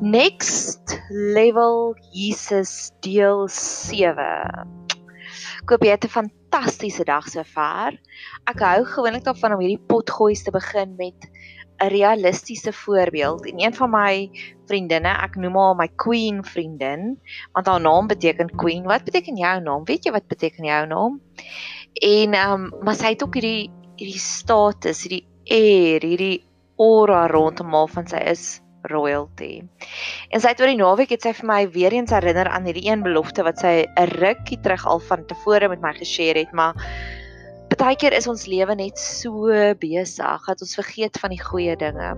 Next Level Jesus deel 7. Koop jy 'n fantastiese dag sover. Ek hou gewoonlik daarvan om hierdie potgoeie te begin met 'n realistiese voorbeeld. En een van my vriendinne, ek noem haar my queen vriendin, want haar naam beteken queen. Wat beteken jou naam? Weet jy wat beteken jou naam? En ehm um, maar sy het ook hierdie hierdie status, hierdie eer, hierdie aura rondom haar van sy is royalty. En sy het oor die naweek het sy vir my weer eens herinner aan hierdie een belofte wat sy 'n rukkie terug al van tevore met my geshare het, maar baie keer is ons lewe net so besig dat ons vergeet van die goeie dinge.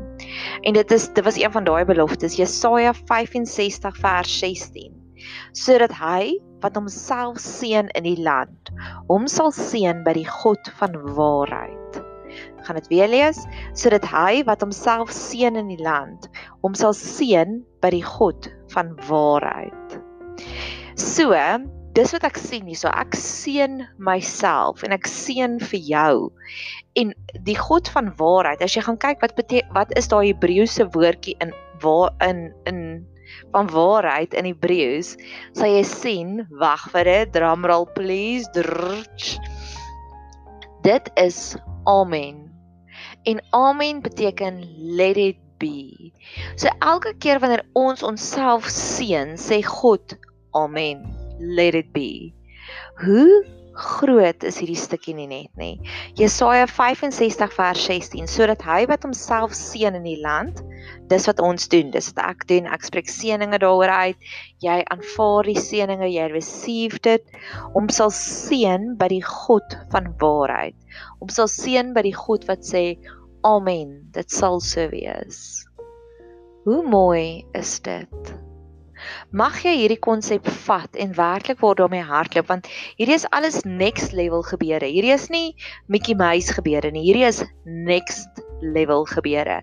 En dit is dit was een van daai beloftes, Jesaja 65 vers 16. Sodat hy wat homself seën in die land, hom sal seën by die God van waarheid gaan dit weer lees sodat hy wat homself seën in die land hom sal seën by die God van waarheid. So, dis wat ek sien hierso. Ek seën myself en ek seën vir jou. En die God van waarheid, as jy gaan kyk wat beteken wat is daai Hebreëse woordjie in waar in in van waarheid in Hebreëus, sal jy sien, wag vir dit, drumroll please. Drrrch. Dit is amen. En amen beteken let it be. So elke keer wanneer ons onsself seën, sê God amen. Let it be. Hoe groot is hierdie stukkie nie net nie. Jesaja 65 vers 16 sodat hy wat homself seën in die land, dis wat ons doen, dis wat ek doen. Ek spreek seëninge daaroor uit. Jy aanvaar die seëninge, jy receive dit. Om sal seën by die God van waarheid. Om sal seën by die God wat sê amen, dit sal so wees. Hoe mooi is dit? Mag jy hierdie konsep vat en werklik word daarmee hardloop want hierdie is alles next level gebeure. Hierdie is nie Mickey Mouse gebeure nie. Hierdie is next level gebeure.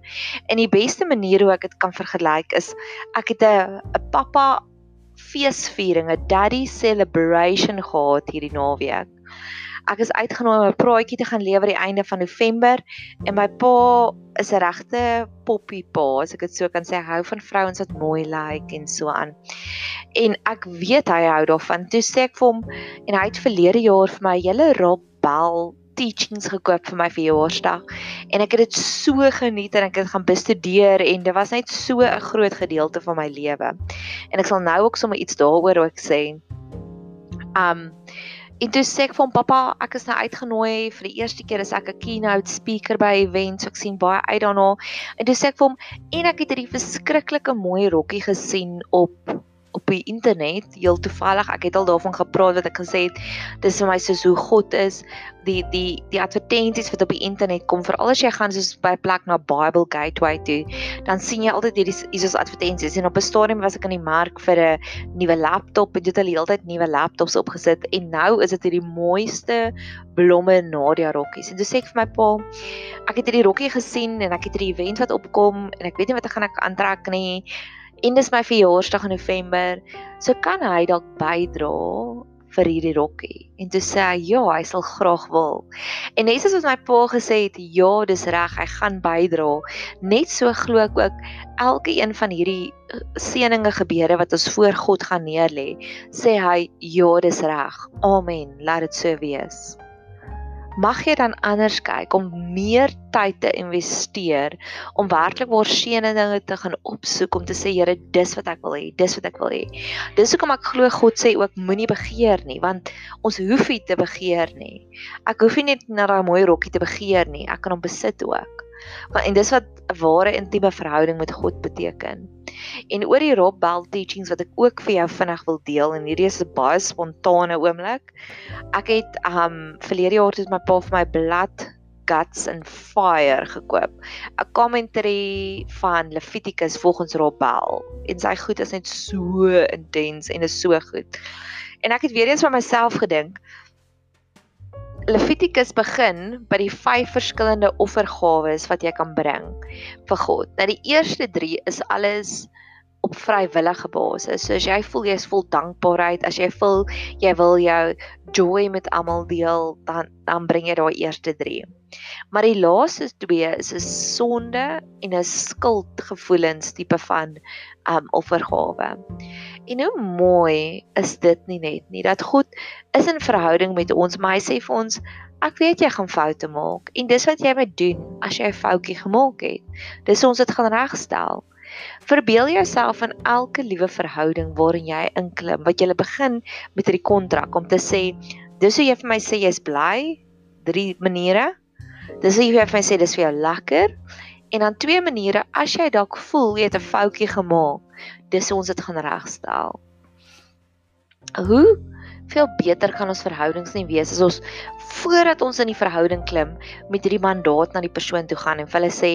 En die beste manier hoe ek dit kan vergelyk is ek het 'n 'n pappa feesviering, 'n daddy celebration gehad hierdie naweek ek is uitgenooi om 'n praatjie te gaan lewer die einde van November en my pa is 'n regte poppie pa, as ek dit so kan sê, hou van vrouens wat mooi lyk like en so aan. En ek weet hy hou daarvan. Toe sê ek vir hom en hy het verlede jaar vir my hele Rob Bell teachings gekoop vir my verjaarsdag en ek het dit so geniet en ek het gaan bestudeer en dit was net so 'n groot gedeelte van my lewe. En ek sal nou ook sommer iets daaroor ook sê. Um En toe sê ek vir hom pappa, ek is nou uitgenooi vir die eerste keer as ek 'n keynote speaker by 'n event, so ek sien baie uit daarna. En toe sê ek vir hom en ek het hierdie verskriklike mooi rokkie gesien op die internet heel toevallig ek het al daarvan gepraat wat ek gesê het dis vir my soos hoe God is die die die advertensies wat op die internet kom veral as jy gaan soos by 'n plek na Bible Gateway toe dan sien jy altyd hierdie hiersoos advertensies en op 'n stadium was ek in die mark vir 'n nuwe laptop en dit het al heeltyd nuwe laptops opgesit en nou is dit hierdie mooiste blomme Nadia rokkies. En toe sê ek vir my pa ek het hierdie rokkie gesien en ek het hierdie event wat opkom en ek weet nie wat ek gaan ek aantrek nie en dis my verjaarsdag in November. So kan hy dalk bydra vir hierdie rokkie. En toe sê hy ja, hy sal graag wil. En net soos my pa gesê het, ja, dis reg, hy gaan bydra. Net so glo ek ook elke een van hierdie eh, seëninge gebeure wat ons voor God gaan neerlê, sê hy ja, dis reg. Amen. Laat dit so wees mag jy dan anders kyk om meer tyd te investeer om werklik waar seëne dinge te gaan opsoek om te sê Here dis wat ek wil hê dis wat ek wil hê. Dis hoekom ek glo God sê ook moenie begeer nie want ons hoef nie te begeer nie. Ek hoef nie net na daai mooi rokkie te begeer nie ek kan hom besit ook want en dis wat 'n ware intieme verhouding met God beteken En oor die Rob Bell teachings wat ek ook vir jou vinnig wil deel en hierdie is 'n baie spontane oomblik. Ek het um verlede jaar het my pa vir my blad Guts and Fire gekoop. 'n Commentary van Levitikus volgens Rob Bell. En sy goed is net so intens en is so goed. En ek het weer eens vir myself gedink, Levitikus begin by die vyf verskillende offergawes wat jy kan bring vir God. Nou die eerste 3 is alles op vrywillige basis. So as jy voel jy is vol dankbaarheid, as jy voel jy wil jou joy met almal deel, dan dan bring jy daai eerste 3. Maar die laaste twee is 'n sonde en 'n skuldgevoelens tipe van um offergawe. En hoe mooi is dit nie net nie dat God is in verhouding met ons, maar hy sê vir ons Ek weet jy gaan foute maak en dis wat jy moet doen as jy 'n foutjie gemaak het. Dis ons dit gaan regstel. Verbeel jouself in elke liewe verhouding waarin jy inklim, wat jy begin met hierdie kontrak om te sê, dis hoe jy vir my sê jy's bly, drie maniere. Dis hoe jy vir my sê dis vir jou lekker. En dan twee maniere as jy dalk voel jy het 'n foutjie gemaak, dis ons dit gaan regstel. Hoe veel beter kan ons verhoudings nie wees as ons voordat ons in die verhouding klim met hierdie mandaat na die persoon toe gaan en vir hulle sê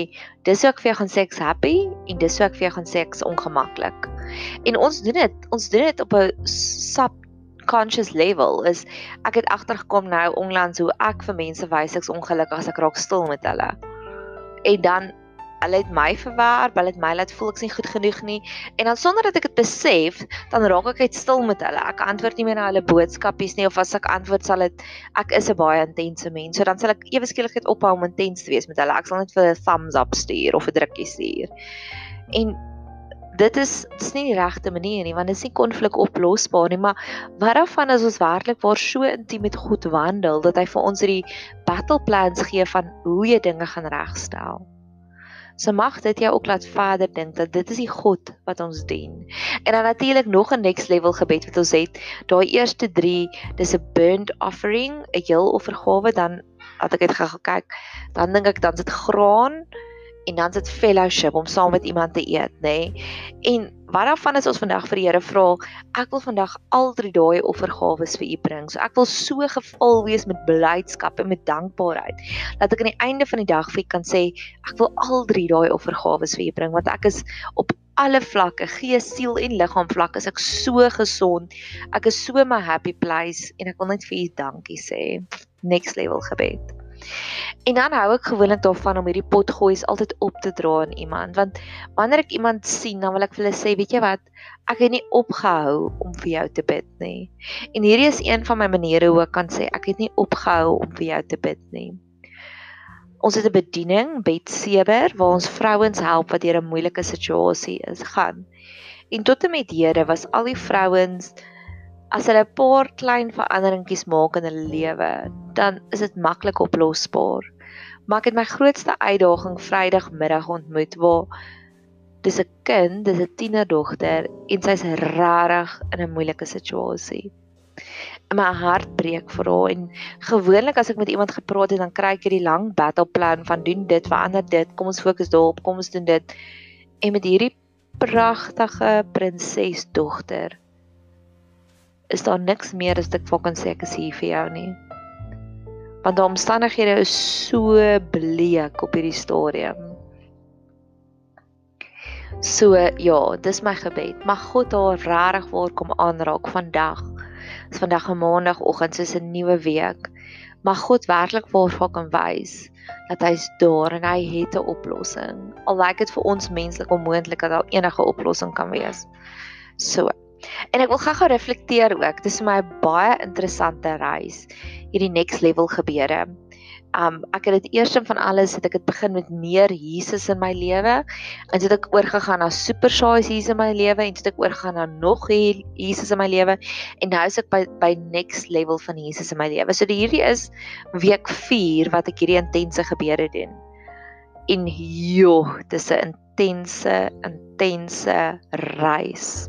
dis hoe ek vir jou gaan sê ek's happy en dis hoe ek vir jou gaan sê ek's ongemaklik. En ons doen dit, ons doen dit op 'n sub conscious level is ek het agtergekom nou onlangs hoe ek vir mense wys ek's ongelukkig as ek raak stil met hulle. En dan hulle het my verwerp, hulle het my laat voel ek's nie goed genoeg nie en dan sonder dat ek dit besef, dan raak ek uit stil met hulle. Ek antwoord nie meer na hulle boodskapies nie of as ek antwoord sal dit ek is 'n baie intense mens. So dan sal ek ewe skielik net ophou om intens te wees met hulle. Ek sal net vir 'n thumbs up stuur of 'n drukkie stuur. En dit is dis nie die regte manier nie want dit is nie konflik oplosbaar nie maar wat daarvan as ons werklik waar so intiem met God wandel dat hy vir ons hierdie battle plans gee van hoe jy dinge gaan regstel. So mag dit jou ook laat verder dink dat dit is die God wat ons dien. En dan natuurlik nog 'n next level gebed wat ons het. Daai eerste 3, dis 'n burnt offering, 'n heel offergawe, dan as ek dit gaan kyk, dan dink ek dan sit graan en dan sit fellowship om saam met iemand te eet, nê? Nee? En wat daarvan is ons vandag vir die Here vra, ek wil vandag al drie dae offergawes vir U bring. So ek wil so gevul wees met blydskap en met dankbaarheid dat ek aan die einde van die dag vir U kan sê, ek wil al drie dae offergawes vir U bring want ek is op alle vlakke, gees, siel en liggaam vlak is ek so gesond. Ek is so my happy place en ek wil net vir U dankie sê. Next level gebed. En dan hou ek gewoonlik daarvan om hierdie potgoeies altyd op te dra aan iemand want wanneer ek iemand sien dan wil ek vir hulle sê weet jy wat ek het nie opgehou om vir jou te bid nie. En hierdie is een van my maniere hoe ek kan sê ek het nie opgehou om vir jou te bid nie. Ons het 'n bediening Betseber waar ons vrouens help wat deur 'n moeilike situasie is gaan. En tot en met Here was al die vrouens as hulle 'n paar klein veranderingkies maak in hulle lewe, dan is dit maklik oplosbaar. Maar ek het my grootste uitdaging Vrydagmiddag ontmoet waar dis 'n kind, dis 'n tienerdogter en sy's regtig in 'n moeilike situasie. En my hart breek vir haar en gewoonlik as ek met iemand gepraat het, dan kry ek hierdie lang battle plan van doen dit, verander dit, kom ons fokus daarop, kom ons doen dit. En met hierdie pragtige prinsesdogter is daar niks meer as ek kan sê ek is hier vir jou nie. Want die omstandighede is so bleek op hierdie stadium. So ja, dis my gebed. Mag God haar regtig waar kom aanraak vandag. Dis vandag 'n maandagooggend, soos 'n nuwe week. Mag God werklik waar vir kan wys dat hy's daar en hy het 'n oplossing. Al lyk dit vir ons menslik onmoontlik dat daar enige oplossing kan wees. So En ek wil gou-gou reflekteer ook. Dis vir my 'n baie interessante reis hierdie next level gebeure. Um ek het dit eers van alles het ek dit begin met meer Jesus in my lewe en dit het ek oorgegaan na super size Jesus in my lewe en dit het ek oorgegaan na nog Jesus in my lewe en nou is ek by by next level van Jesus in my lewe. So hierdie is week 4 wat ek hierdie intense gebeure doen. En joh, dis 'n intense intense reis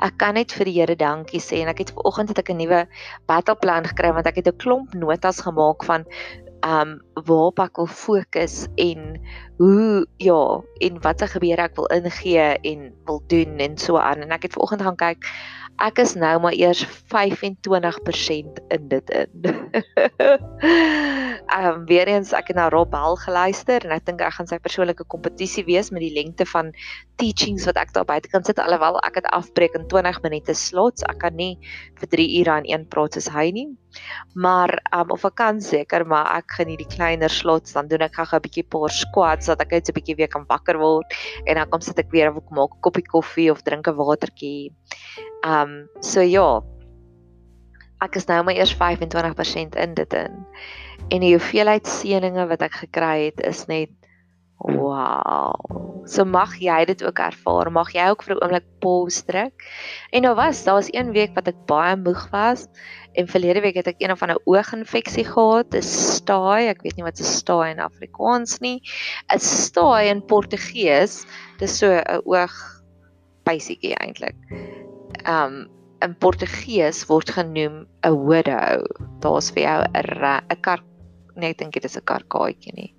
ek kan net vir die Here dankie sê en ek het vanoggend het ek 'n nuwe battle plan gekry want ek het 'n klomp notas gemaak van um waarop ek wil fokus en hoe ja en wat se gebeure ek wil ingee en wil doen en so aan. En ek het vanoggend gaan kyk Ek is nou maar eers 25% in dit in. Ehm um, weer eens ek het na Rob Hall geluister en ek dink ek gaan sy persoonlike kompetisie wees met die lengte van teachings wat ek daar buite kan sit alhoewel ek dit afbreek in 20 minute slots. Ek kan nie vir 3 ure aan een praat soos hy nie. Maar um of ek kan seker, maar ek geniet die kleiner slots, dan doen ek gou 'n bietjie paar squats sodat ek net so 'n bietjie weer kan wakker word en dan kom sit ek weer of ek maak 'n koppie koffie of drink 'n watertjie. Um so ja. Ek is nou maar eers 25% in dit in. En die hoeveelheid seëninge wat ek gekry het is net Wow. So mag jy dit ook ervaar. Mag jy ook vir 'n oomblik pause druk. En nou was, daar was een week wat ek baie moeg was en verlede week het ek een of ander ooginfeksie gehad. 'n Staai, ek weet nie wat 'n staai in Afrikaans nie. 'n Staai in Portugees, dis so 'n oog pysietjie eintlik. Um in Portugees word genoem 'n widow. Daar's vir jou 'n 'n kar net dink dit is 'n karkaatjie nie.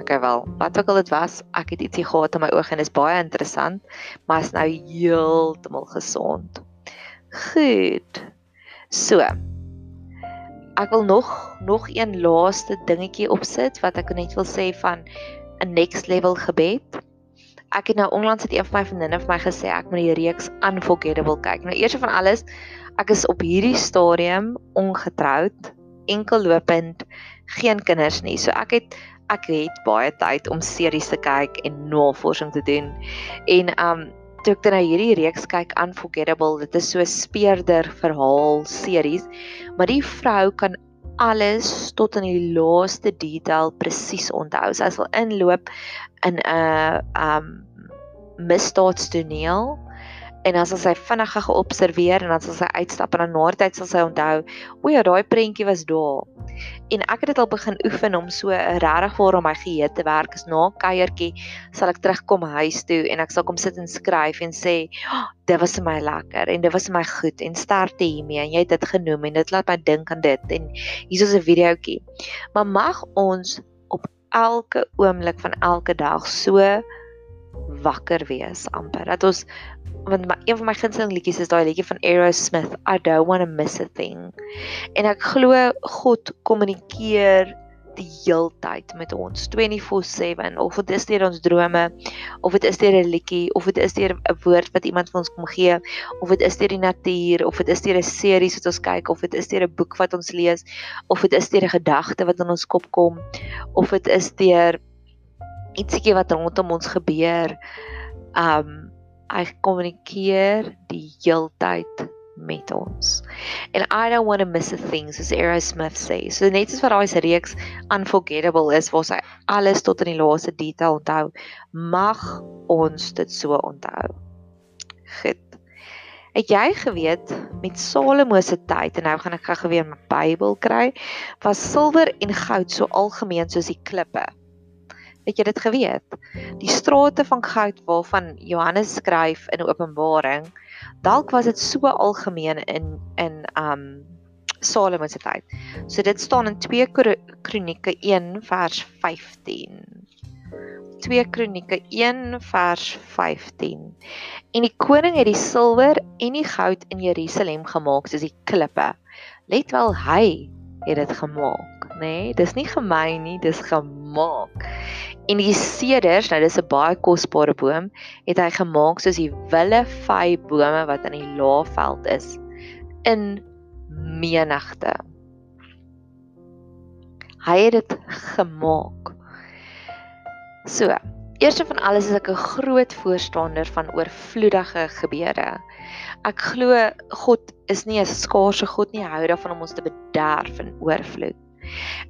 Okay wel, wat ook al dit was, ek het ietsie gehad in my oë en dit is baie interessant, maar is nou heeltemal gesond. Goed. So. Ek wil nog nog een laaste dingetjie opsit wat ek net wil sê van 'n next level gebed. Ek het nou onlangs het een van my vriendinne vir my gesê ek moet die reeks Unforgettable kyk. Nou eers van alles, ek is op hierdie stadium ongetroud, enkel lopend, geen kinders nie. So ek het ek het baie tyd om series te kyk en navorsing te doen. En um toe ek dan hierdie reeks kyk Unforgettable, dit is so speurder verhaal series, maar die vrou kan alles tot in die laaste detail presies onthou. Sy sal inloop in 'n um misdaadstoneel en dan sal sy vinnig geobserveer en dan sal sy uitstap en dan na tyd sal sy onthou, o ja, daai prentjie was daar. En ek het dit al begin oefen om so regtig vir my geheue te werk. Is na 'n kuiertjie sal ek terugkom huis toe en ek sal kom sit en skryf en sê, oh, dit was vir my lekker en dit was vir my goed en sterkte hiermee en jy het dit genoem en dit laat my dink aan dit en hier is 'n videoetjie. Maar mag ons op elke oomblik van elke dag so wakker wees amper. Dat ons want my, een van my gunsteling liedjies is daai liedjie van Aerosmith I don't want to miss a thing. En ek glo God kommunikeer die heeltyd met ons 24/7 of dit is deur ons drome of dit is deur 'n liedjie of dit is deur 'n woord wat iemand vir ons kom gee of dit is deur die natuur of dit is deur 'n serie wat ons kyk of dit is deur 'n boek wat ons lees of dit is deur 'n gedagte wat in ons kop kom of dit is deur ietsiekie wat rondom ons gebeur. Um hy kommunikeer die heeltyd met ons. And I don't want to miss a thing soos Aerosmith sê. So net soos wat daai se reeks unforgettable is waar sy alles tot in die laaste detail onthou, mag ons dit so onthou. Goed. Het jy geweet met Salomo se tyd en nou gaan ek gou weer my Bybel kry, was silwer en goud so algemeen soos die klippe. Het jy dit geweet? Die strate van goud waarvan Johannes skryf in Openbaring, dalk was dit so algemeen in in um Salomo se tyd. So dit staan in 2 Kronieke 1 vers 15. 2 Kronieke 1 vers 15. En die koning het die silwer en die goud in Jerusalem gemaak soos die klippe. Let wel hy het dit gemaak, nê? Nee, dis nie gemeen nie, dis gemaak. En die seders, nou dis 'n baie kosbare boom, het hy gemaak soos die wille vy bome wat in die laafveld is in menigte. Hy het dit gemaak. So, eerste van alles is ek 'n groot voorstander van oorvloedige gebede. Ek glo God is nie 'n skaarse God nie, hy hou daarvan om ons te bederf in oorvloed.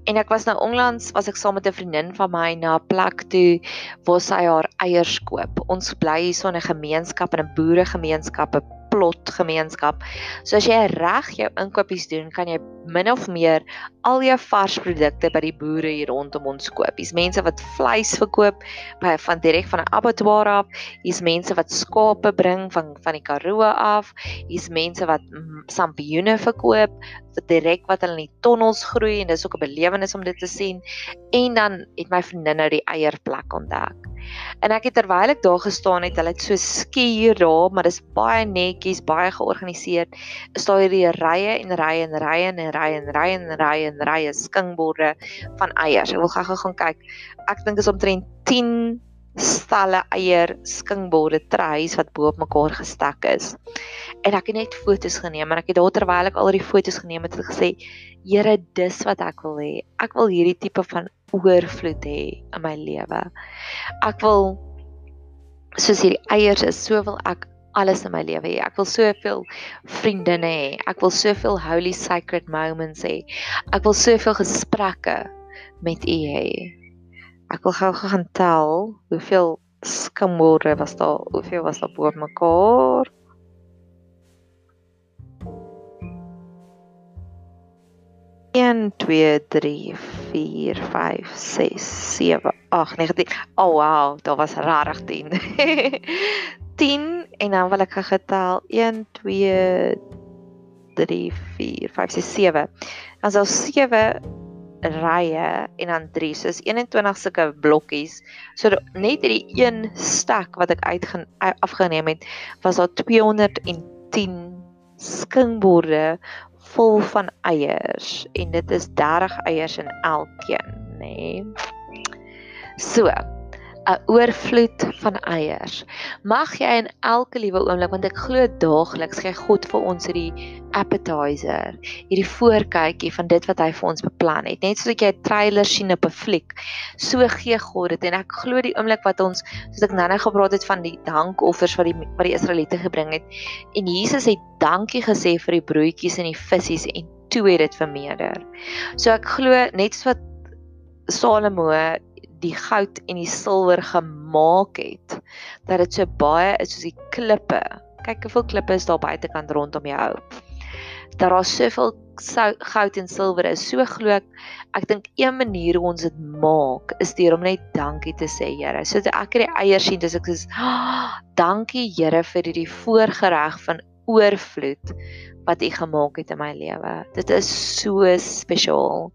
En ek was nou onlangs was ek saam met 'n vriendin van my na 'n plek toe waar sy haar eiers koop. Ons bly hier so in 'n gemeenskap en 'n boeregemeenskap, 'n plot gemeenskap. So as jy reg jou inkopies doen, kan jy min of meer al jou vars produkte by die boere hier rondom ons koop. Hier's mense wat vleis verkoop by van direk van 'n abattoir af. Hier's mense wat skape bring van van die Karoo af. Hier's mense wat sampioene verkoop, direk wat hulle in die tonnels groei en dis ook 'n belewenis om dit te sien. En dan het my vriendin nou die eierplek ontdek. En ek het terwyl ek daar gestaan het, hulle het so skuur daar, maar dis baie netjies, baie georganiseer. Is daar hierdie rye en rye en rye en rye en rye en rye en rye skingborde van eiers. Ek wil gou-gou gaan kyk. Ek dink is omtrent 10 stalle eier skingborde treis wat bo op mekaar gestek is. En ek het net foto's geneem en ek het daar terwyl ek al die foto's geneem het gesê, Here, dis wat ek wil hê. Ek wil hierdie tipe van oorvloed hê in my lewe. Ek wil soos hierdie eiers is, so wil ek alles in my lewe hê. Ek wil soveel vriendinne hê. Ek wil soveel holy sacred moments hê. Ek wil soveel gesprekke met U hê. Ek wil gou gaan tel hoeveel skimborde was daar, hoeveel was daar bo mekaar? een twee drie vier vyf ses sewe ag negatief oh wow daar was rarig 10 10 en dan wil ek getal. 1 2 3 4 5 6 7 dan sal 7 rye en dan 3 soos 21 sulke blokkies. So net hierdie een stak wat ek uit afgeneem het, was daar 210 skingborde vol van eiers en dit is 30 eiers in elkeen, nê. Nee. So, 'n oorvloed van eiers. Mag jy in elke liewe oomblik want ek glo daagliks gee God vir ons hierdie appetizer, hierdie voorkykie van dit wat hy vir ons beplan het. Net soos jy 'n trailer sien op 'n fliek, so gee God dit en ek glo die oomblik wat ons soos ek nou-nou gepraat het van die dankoffers wat die wat die Israeliete gebring het en Jesus het dankie gesê vir die broodjies en die visse en toe het dit vermeerder. So ek glo net soos wat Salomo die goud en die silwer gemaak het dat dit so baie is soos die klippe. Kyk hoeveel klippe is daar buitekant rondom jou. Dat daar soveel goud en silwer is. So glo ek ek dink een manier hoe ons dit maak is deur om net dankie te sê, Here. So ek hierdie eiers sien, dis ek sê, oh, "Dankie Here vir hierdie voorgereg van oorvloed wat U gemaak het in my lewe. Dit is so spesiaal.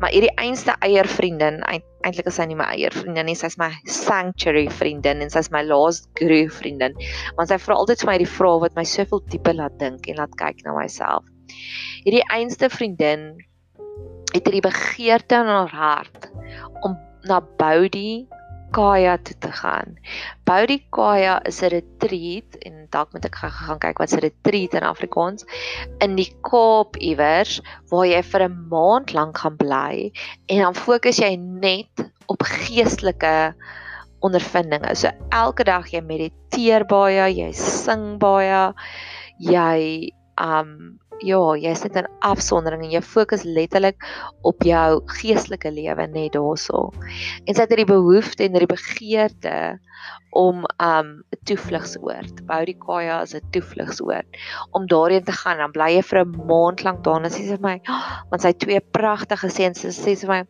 Maar hierdie einste eiervriendin, eintlik is sy nie my eiervriendin nie, sy's my sanctuary vriendin en sy's my last groove vriendin. Want sy vra altyd vir my die vrae wat my soveel dieper laat dink en laat kyk na myself. Hierdie einste vriendin het hierdie begeerte in haar hart om na Boudie Kaya toe te gaan. Boudie Kaya is 'n retreat en dalk moet ek gaan kyk wat 'n retreat in Afrikaans in die Kaap iewers waar jy vir 'n maand lank gaan bly en dan fokus jy net op geestelike ondervindinge. So elke dag jy mediteer baie, jy sing baie, jy um ja, jy's net in afsondering en jy fokus letterlik op jou geestelike lewe net daarso. En sy het hierdie behoefte en hierdie begeerte om um 'n toevlugsoord, bou die Kaya as 'n toevlugsoord om daarheen te gaan. Dan bly jy vir 'n maand lank daar en sy sê vir my, oh, want sy het twee pragtige seuns, sy sê vir my,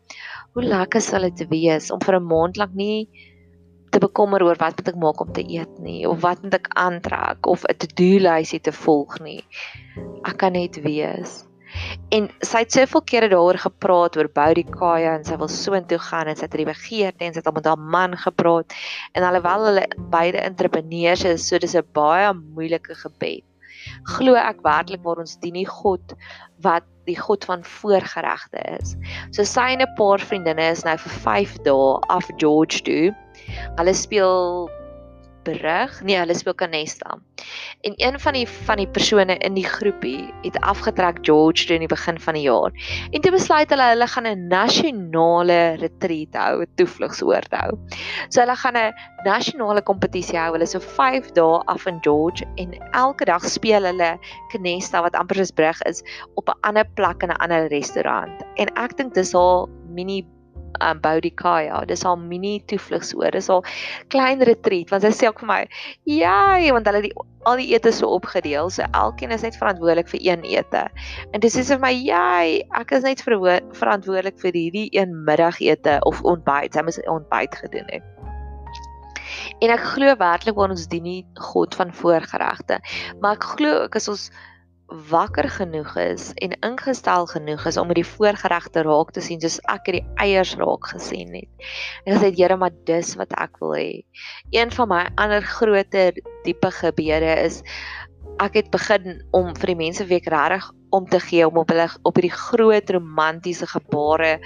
hoe lekker sal dit wees om vir 'n maand lank nie te bekommer oor wat moet ek maak om te eet nie of wat moet ek aantrek of 'n to-do lysie te volg nie. Ek kan net wees. En sy het soveel kere daaroor gepraat oor Boudie Kaya en sy wil soontoe gaan en sy het hierdie begeerte en sy het al met haar man gepraat en alhoewel hulle beide entrepreneurs is, so dis 'n baie moeilike gebed. Glo ek werklik waar ons dien nie God wat die God van voorgeregte is. So sy en 'n paar vriendinne is nou vir 5 dae af George toe Hulle speel berig. Nee, hulle speel Canesta. En een van die van die persone in die groepie het afgetrek George toe in die begin van die jaar. En toe besluit hulle hulle gaan 'n nasionale retreat hou, 'n toevlugsoord hou. So hulle gaan 'n nasionale kompetisie hou. Hulle is so 5 dae af in George en elke dag speel hulle Canesta wat amper soos brug is op 'n ander plek in 'n ander restaurant. En ek dink dis al mini um Boudicaya. Dis haar mini toevlugsoord. Dis haar klein retreat want sy sê ook vir my, "Jai, want hulle die al die ete so opgedeel, so elkeen is net verantwoordelik vir een ete." En dis sê vir my, "Jai, ek is net verantwoordelik vir hierdie een middagete of ontbyt. Sy moet ontbyt gedoen het." En ek glo werklik waar ons dien nie God van voorgeregte, maar ek glo ook as ons wakker genoeg is en ingestel genoeg is om die voorgeregte raak te sien soos ek die eiers raak gesien het. En gesê Here, maar dis wat ek wil hê. Een van my ander groter diepe gebede is ek het begin om vir die mense week regtig om te gee om op hulle op hierdie groot romantiese gebare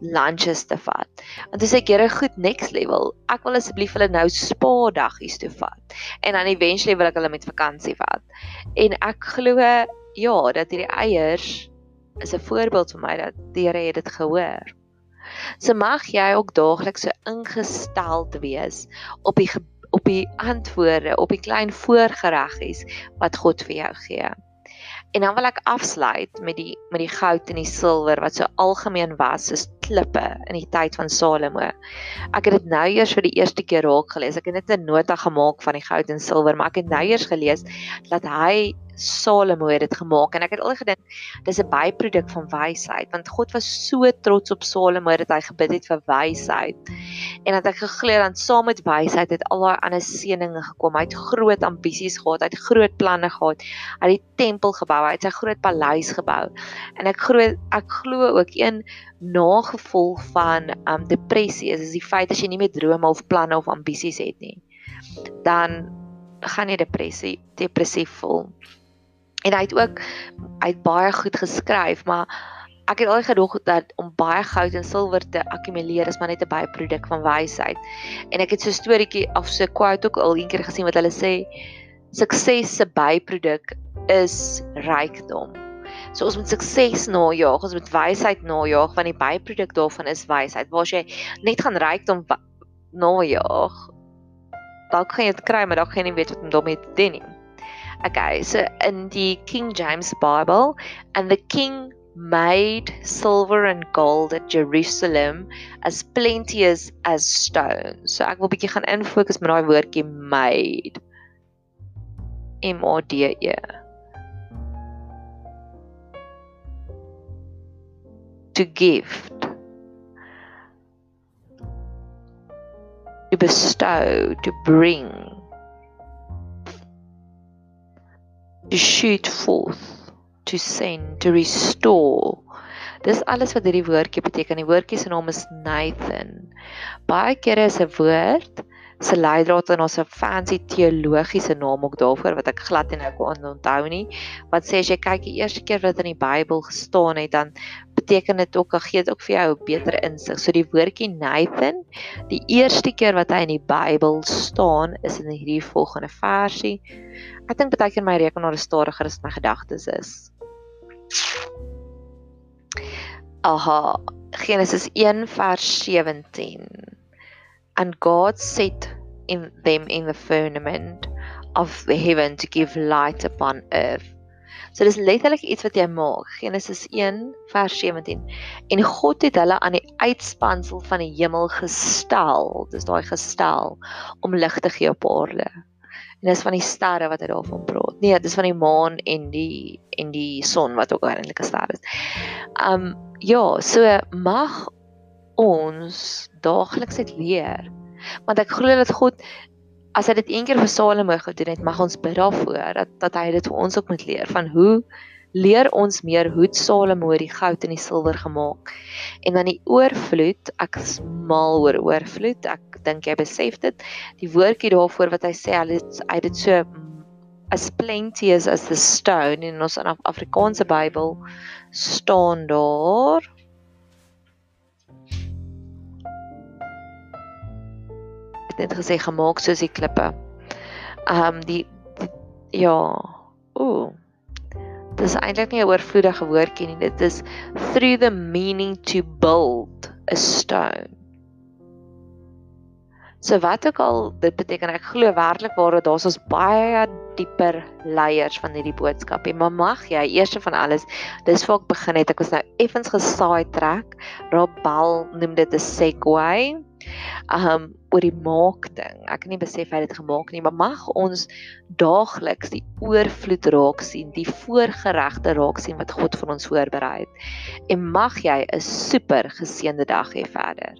lunches te vat. Want dis ek Here goed next level. Ek wil asseblief hulle nou spa daggies toe vat. En dan eventually wil ek hulle met vakansie vat. En ek glo ja, dat hierdie eiers is 'n voorbeeld vir my dat die Here het dit gehoor. So mag jy ook daagliks so ingestel wees op die op die antwoorde, op die klein voorgereggies wat God vir jou gee. En dan wil ek afsluit met die met die goud en die silwer wat so algemeen was soos klippe in die tyd van Salomo. Ek het dit nou eers vir die eerste keer raak gelees. Ek het net 'n nota gemaak van die goud en silwer, maar ek het nou eers gelees dat hy Salomo het dit gemaak en ek het al gedink dis 'n byproduk van wysheid want God was so trots op Salomo dat hy gebid het vir wysheid. En dat ek geglo dan saam met wysheid het al daai ander seëninge gekom. Hy het groot ambisies gehad hy het groot planne gehad. Hy het die tempel gebou hy het sy groot paleis gebou. En ek glo ek glo ook een nagevolg van um depressie is is die feit as jy nie meer drome of planne of ambisies het nie. Dan gaan jy depressie depressief voel En hy het ook hy het baie goed geskryf, maar ek het al gedog dat om baie goud en silwer te akkumuleer is maar net 'n byproduk van wysheid. En ek het so 'n storieetjie of so 'n quote ook al eendag gesien wat hulle sê sukses se byproduk is rykdom. So ons moet sukses najag, ons moet wysheid najag want die byproduk daarvan is wysheid. Waar jy net gaan rykdom najag, dalk gaan jy dit kry, maar dalk gaan jy nie weet wat om daarmee te doen nie. Okay, so in die King James Bible, and the king made silver and gold at Jerusalem as plenteous as stone. So ek wil bietjie gaan infokus met daai woordjie made. M O D E. To gift. To bestow, to bring. To shoot forth, to send, to restore. Dis alles wat hierdie woordjie beteken. Die woordjie se naam is Nathan. Baie kere is 'n woord se leidraad en ons 'n fancy teologiese naam ook daarvoor wat ek glad nie nou kon onthou nie. Wat sê as jy kyk die eerste keer wat in die Bybel gestaan het, dan beteken dit ook, gee dit ook vir jou 'n beter insig. So die woordjie Nathan, die eerste keer wat hy in die Bybel staan, is in hierdie volgende versie. Ek dink baie keer my rekenaar is stadiger as my gedagtes is. Aha, Genesis 1 vers 17 and God set in them in the firmament of the heaven to give light upon earth. So dis letterlik iets wat jy maak. Genesis 1 vers 17. En God het hulle aan die uitspansel van die hemel gestel. Dis daai gestel om lig te gee op aarde. En dis van die sterre wat hy daarvan praat. Nee, dis van die maan en die en die son wat ook eintlik 'n ster is. Um ja, so mag ons daagliks uit leer. Want ek glo dat God as hy dit een keer vir Salomo gedoen het, mag ons bid daarvoor dat dat hy dit vir ons ook moet leer van hoe leer ons meer hoe Salomo die goud en die silwer gemaak. En dan die oorvloed, ek smal oor oorvloed. Ek dink jy besef dit. Die woordjie daarvoor wat hy sê, hy het hy dit so as plenty as the stone in ons Afrikaanse Bybel staan daar. Net gesê gemaak soos die klippe. Ehm um, die, die ja. Ooh. Dis eintlik nie 'n oorvloedige woordjie nie. Dit is through the meaning to build a stone. So wat ook al dit beteken, ek glo werklik waar dat daar's ons baie dieper leiers van hierdie boodskap. En maar mag jy eers van alles, dis waar ek begin het. Ek was nou effens gesaai trek. Rabel noem dit 'n segue um oor die maak ding. Ek het nie besef hy het dit gemaak nie, maar mag ons daagliks die oorvloed raak sien, die voorgeregte raak sien wat God vir ons voorberei het. En mag jy 'n super geseënde dag hê verder.